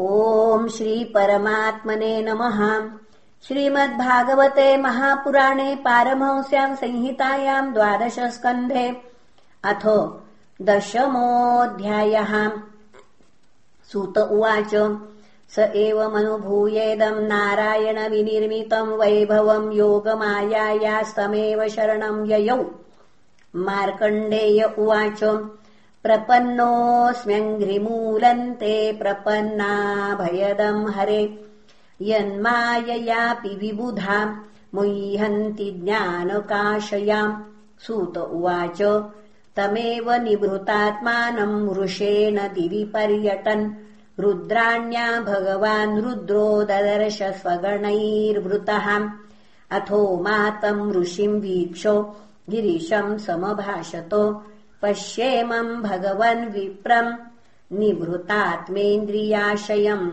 ॐ श्रीपरमात्मने नमः। श्रीमद्भागवते महापुराणे पारमहंस्याम् संहितायाम् द्वादशस्कन्धे अथो दशमोऽध्यायः। सुत उवाच स एवमनुभूयेदम् नारायणविनिर्मितम् वैभवम् योगमायायास्तमेव शरणम् ययौ। मार्कण्डेय उवाच प्रपन्नोऽस्म्यङ्घ्रिमूलन्ते प्रपन्नाभयदम् हरे। यन्माययापि विबुधा मुह्यन्ति ज्ञानकाशयाम् सूत उवाच तमेव निभृतात्मानम् वृषेण दिवि पर्यटन्। रुद्राण्या भगवान् रुद्रो ददर्श स्वगणैर्वृतः। अथो मातम् ऋषिम् वीक्षो गिरिशम् समभाषतो पश्येमम् भगवन् विप्रम् निभृतात्मेन्द्रियाशयम्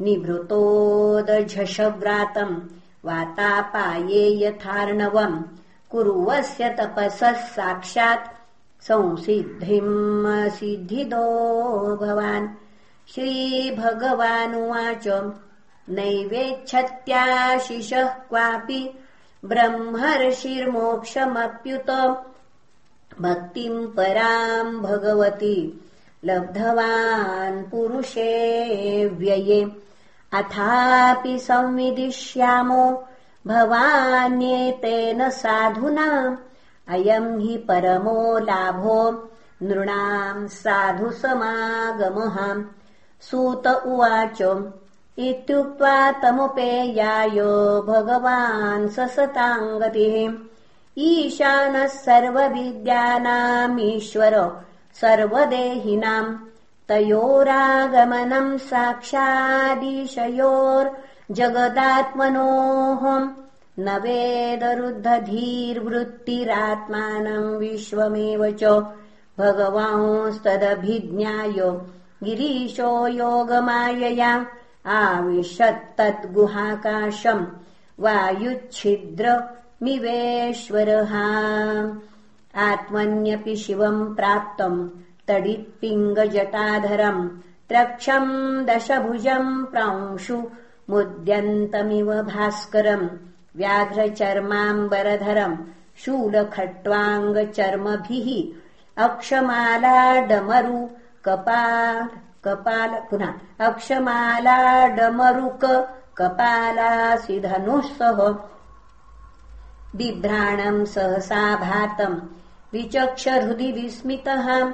निभृतोदझषव्रातम् वातापाये यथार्णवम् कुर्वस्य तपसः साक्षात् संसिद्धिम् सिद्धिदो भवान्। श्रीभगवानुवाच नैवेच्छत्याशिषः क्वापि ब्रह्मर्षिर्मोक्षमप्युत भक्तिम् पराम् भगवति। लब्धवान् पुरुषे व्यये। अथापि संविदिष्यामो भवान्येतेन साधुना। अयम् हि परमो लाभो। नृणाम् साधु समागमः। सूत उवाच। इत्युक्त्वा तमुपेयाय भगवान् ससताङ्गतिः ईशानः सर्वविद्यानामीश्वर सर्वदेहिनाम् तयोरागमनम् साक्षादीशयोर्जगदात्मनोः न वेदरुद्धधीर्वृत्तिरात्मानम् विश्वमेव च भगवांस्तदभिज्ञाय गिरीशो योगमायया आविशत्तद्गुहाकाशम् वायुच्छिद्रमिवेश्वरः आत्मन्यपि शिवम् प्राप्तम् तडित्पिङ्गजटाधरम् त्रक्षम् दशभुजम् प्रांशु मुद्यन्तमिव भास्करम् व्याघ्रचर्माम्बरधरम् शूलखट्वाङ्गचर्मभिः अक्षमालाडमरु कपाल पुनः अक्षमालाडमरुक कपालासिधनुः सह बिभ्राणम् सहसा भातम् विचक्षहृदि विस्मितः।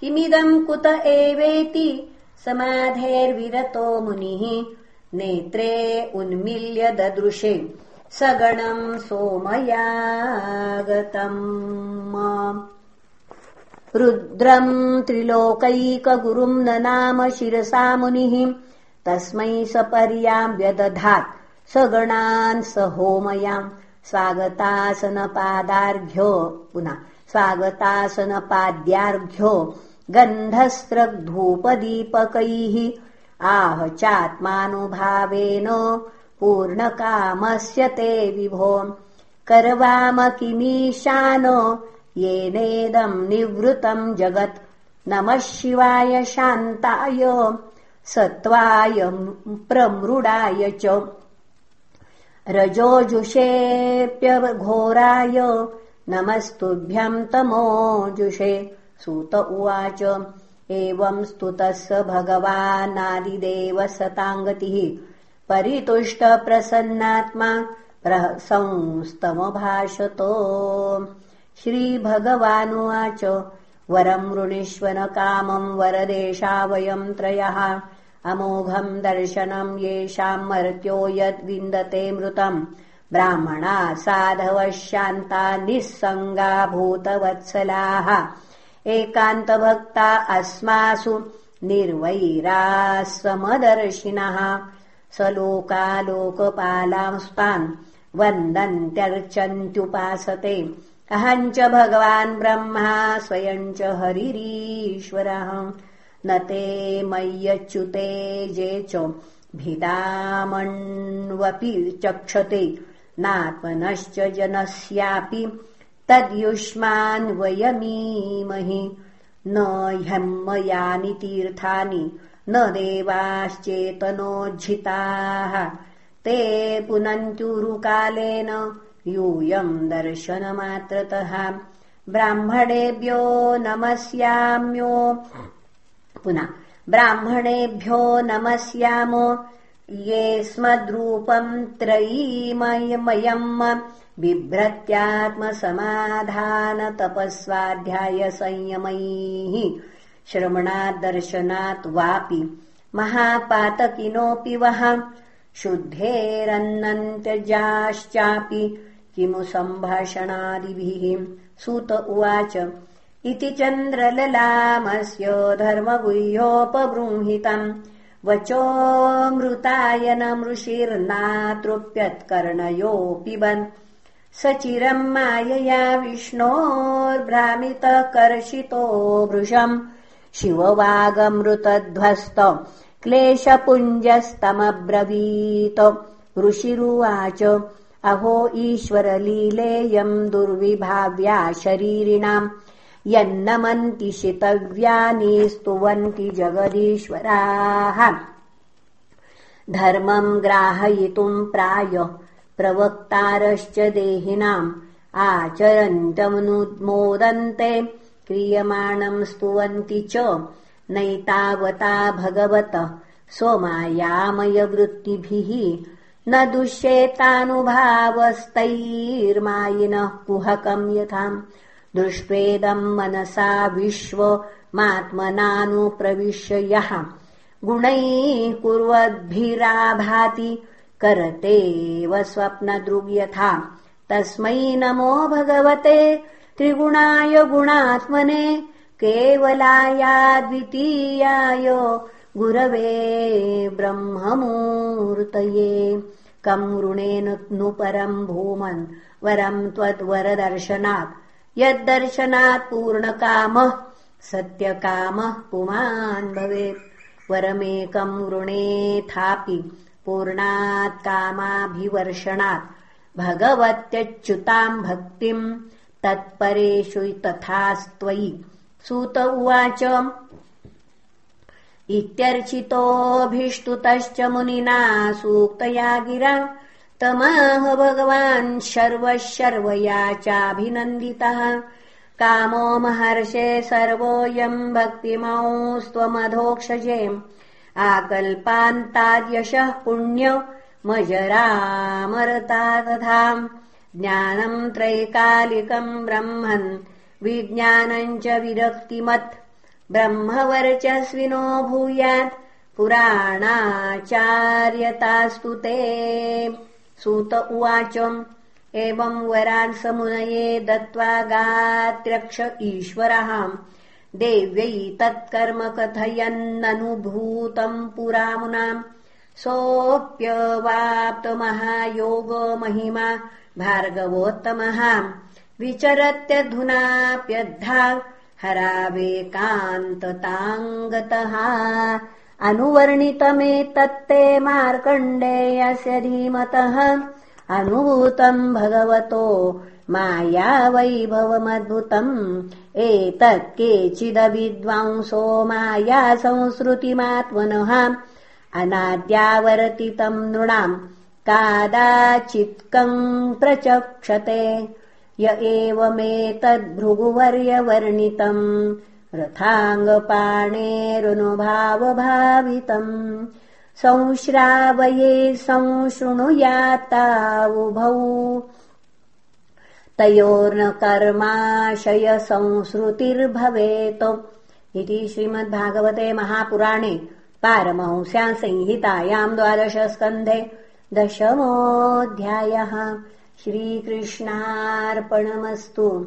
किमिदम् कुत एवेति? समाधेर्विरतो मुनिः। नेत्रे उन्मिल्य ददृशे। सगणम् सोमयागतम् रुद्रम् त्रिलोकैकगुरुम् न नाम शिरसा मुनिः। तस्मै सपर्याम् व्यदधात्। सगणान् स होमयाम् स्वागतासनपादार्घ्यो पुनः स्वागतासनपाद्यार्घ्यो गन्धस्रग्धूपदीपकैः आह चात्मानुभावेन पूर्णकामस्य ते विभो करवाम किमीशान येनेदम् निवृतम् जगत् नमः शिवाय शान्ताय सत्त्वाय प्रमृडाय च रजोजुषेऽप्यघोराय नमस्तुभ्यम् तमोजुषे सूत उवाच एवम् स्तुतः स भगवानादिदेव सताङ्गतिः। परितुष्टप्रसन्नात्मा संस्तमभाषतो श्रीभगवानुवाच वरम् वृणीष्वन कामम् वरदेशा वयम् त्रयः अमोघम् दर्शनम् येषाम् मर्त्यो यद्विन्दते मृतम् ब्राह्मणा साधवः शान्ता निःसङ्गा भूतवत्सलाः। एकान्तभक्ता अस्मासु निर्वैराः समदर्शिनः स लोकालोकपालांस्तान् वन्दन्त्यर्चन्त्युपासते। अहम् च भगवान् ब्रह्मा स्वयम् च हरिरीश्वरः न ते मय्यच्युते जे च भिदामण्वपि चक्षते। नात्मनश्च जनस्यापि तद्युष्मान्वयमीमहि न ह्यम् यानि तीर्थानि न देवाश्चेतनोज्झिताः। ते पुनन्त्युरुकालेन यूयम् दर्शनमात्रतः। ब्राह्मणेभ्यो नमस्याम्यो पुनः। ब्राह्मणेभ्यो नमस्यामो। ये स्मद्रूपम् त्रयीमयमयम्। बिभ्रत्यात्मसमाधानतपस्वाध्यायसंयमैः श्रवणाद्दर्शनात् वापि महापातकिनोऽपि वः। शुद्धेरन्नन्त्यजाश्चापि। किमु सम्भाषणादिभिः? सूत उवाच इति चन्द्रललामस्य धर्मगुह्योपबृंहितम् वचोऽमृतायनमृषिर्नातृप्यत्कर्णयोऽपि वन्। स चिरम् मायया विष्णोर्भ्रामितकर्षितो भृशम्। शिववागमृतध्वस्त क्लेशपुञ्जस्तमब्रवीत। ऋषिरुवाच अहो ईश्वरलीलेयम् दुर्विभाव्या शरीरिणाम् यन्नमन्ति शितव्यानि स्तुवन्ति जगदीश्वराः। धर्मम् ग्राहयितुम् प्राय प्रवक्तारश्च देहिनाम् आचरन्तमनुमोदन्ते क्रियमाणम् स्तुवन्ति च नैतावता भगवत स्वमायामयवृत्तिभिः। न दुष्येतानुभावस्तैर्मायिनः कुहकम् यथाम् दृष्ट्वेदम् मनसा विश्वमात्मनानुप्रविश्य यः। गुणैः कुर्वद्भिराभाति करतेव स्वप्नदृग्यथा तस्मै नमो भगवते त्रिगुणाय गुणात्मने केवलायाद्वितीयाय गुरवे ब्रह्ममूर्तये। कम् ऋणेन नु परम् भूमन् वरम् त्वद्वरदर्शनात् यद्दर्शनात् पूर्णकामः सत्यकामः पुमान् भवेत्। वरमेकम् वृणेथापि पूर्णात् कामाभिवर्षणात्। भगवत्यच्युताम् भक्तिम् तत्परेषु तथास्त्वयि। सूत उवाच। इत्यर्चितोऽभिष्टुतश्च मुनिना सूक्तया गिरा तमाह भगवान् शर्वः शर्वया चाभिनन्दितः कामो महर्षे सर्वोऽयम् भक्तिमंस्त्वमधोक्षजेम् आकल्पान्ताद्यशः पुण्य मजरामरता तथा। ज्ञानम् त्रैकालिकम् ब्रह्मन् विज्ञानम् च विरक्तिमत्। ब्रह्मवर्चस्विनो भूयात्। पुराणाचार्यतास्तु ते सूत उवाच एवम् वरान् समुनये दत्त्वा गात्र्यक्ष ईश्वरः देव्यै तत्कर्म कथयन्ननुभूतम् पुरामुनाम्। सोऽप्यवाप्तमहायोगमहिमा भार्गवोत्तमः विचरत्यधुनाप्यद्धा हरावेकान्तताङ्गतः अनुवर्णितमेतत्ते मार्कण्डेयस्य धीमतः अनुभूतम् भगवतो मायावैभवमद्भुतम् एतत् केचिदविद्वांसो माया संसृतिमात्मनः अनाद्यावर्तितम् नृणाम् कादाचित्कम् प्रचक्षते य एवमेतद्भृगुवर्यवर्णितम् रथाङ्गपाणेरनुभावभावितम् संश्रावये संशृणुयातावुभौ। तयोर्न कर्माशय संसृतिर्भवेत् इति श्रीमद्भागवते महापुराणे पारमहंस्याम् संहितायाम् द्वादशस्कन्धे दशमोऽध्यायः। श्रीकृष्णार्पणमस्तु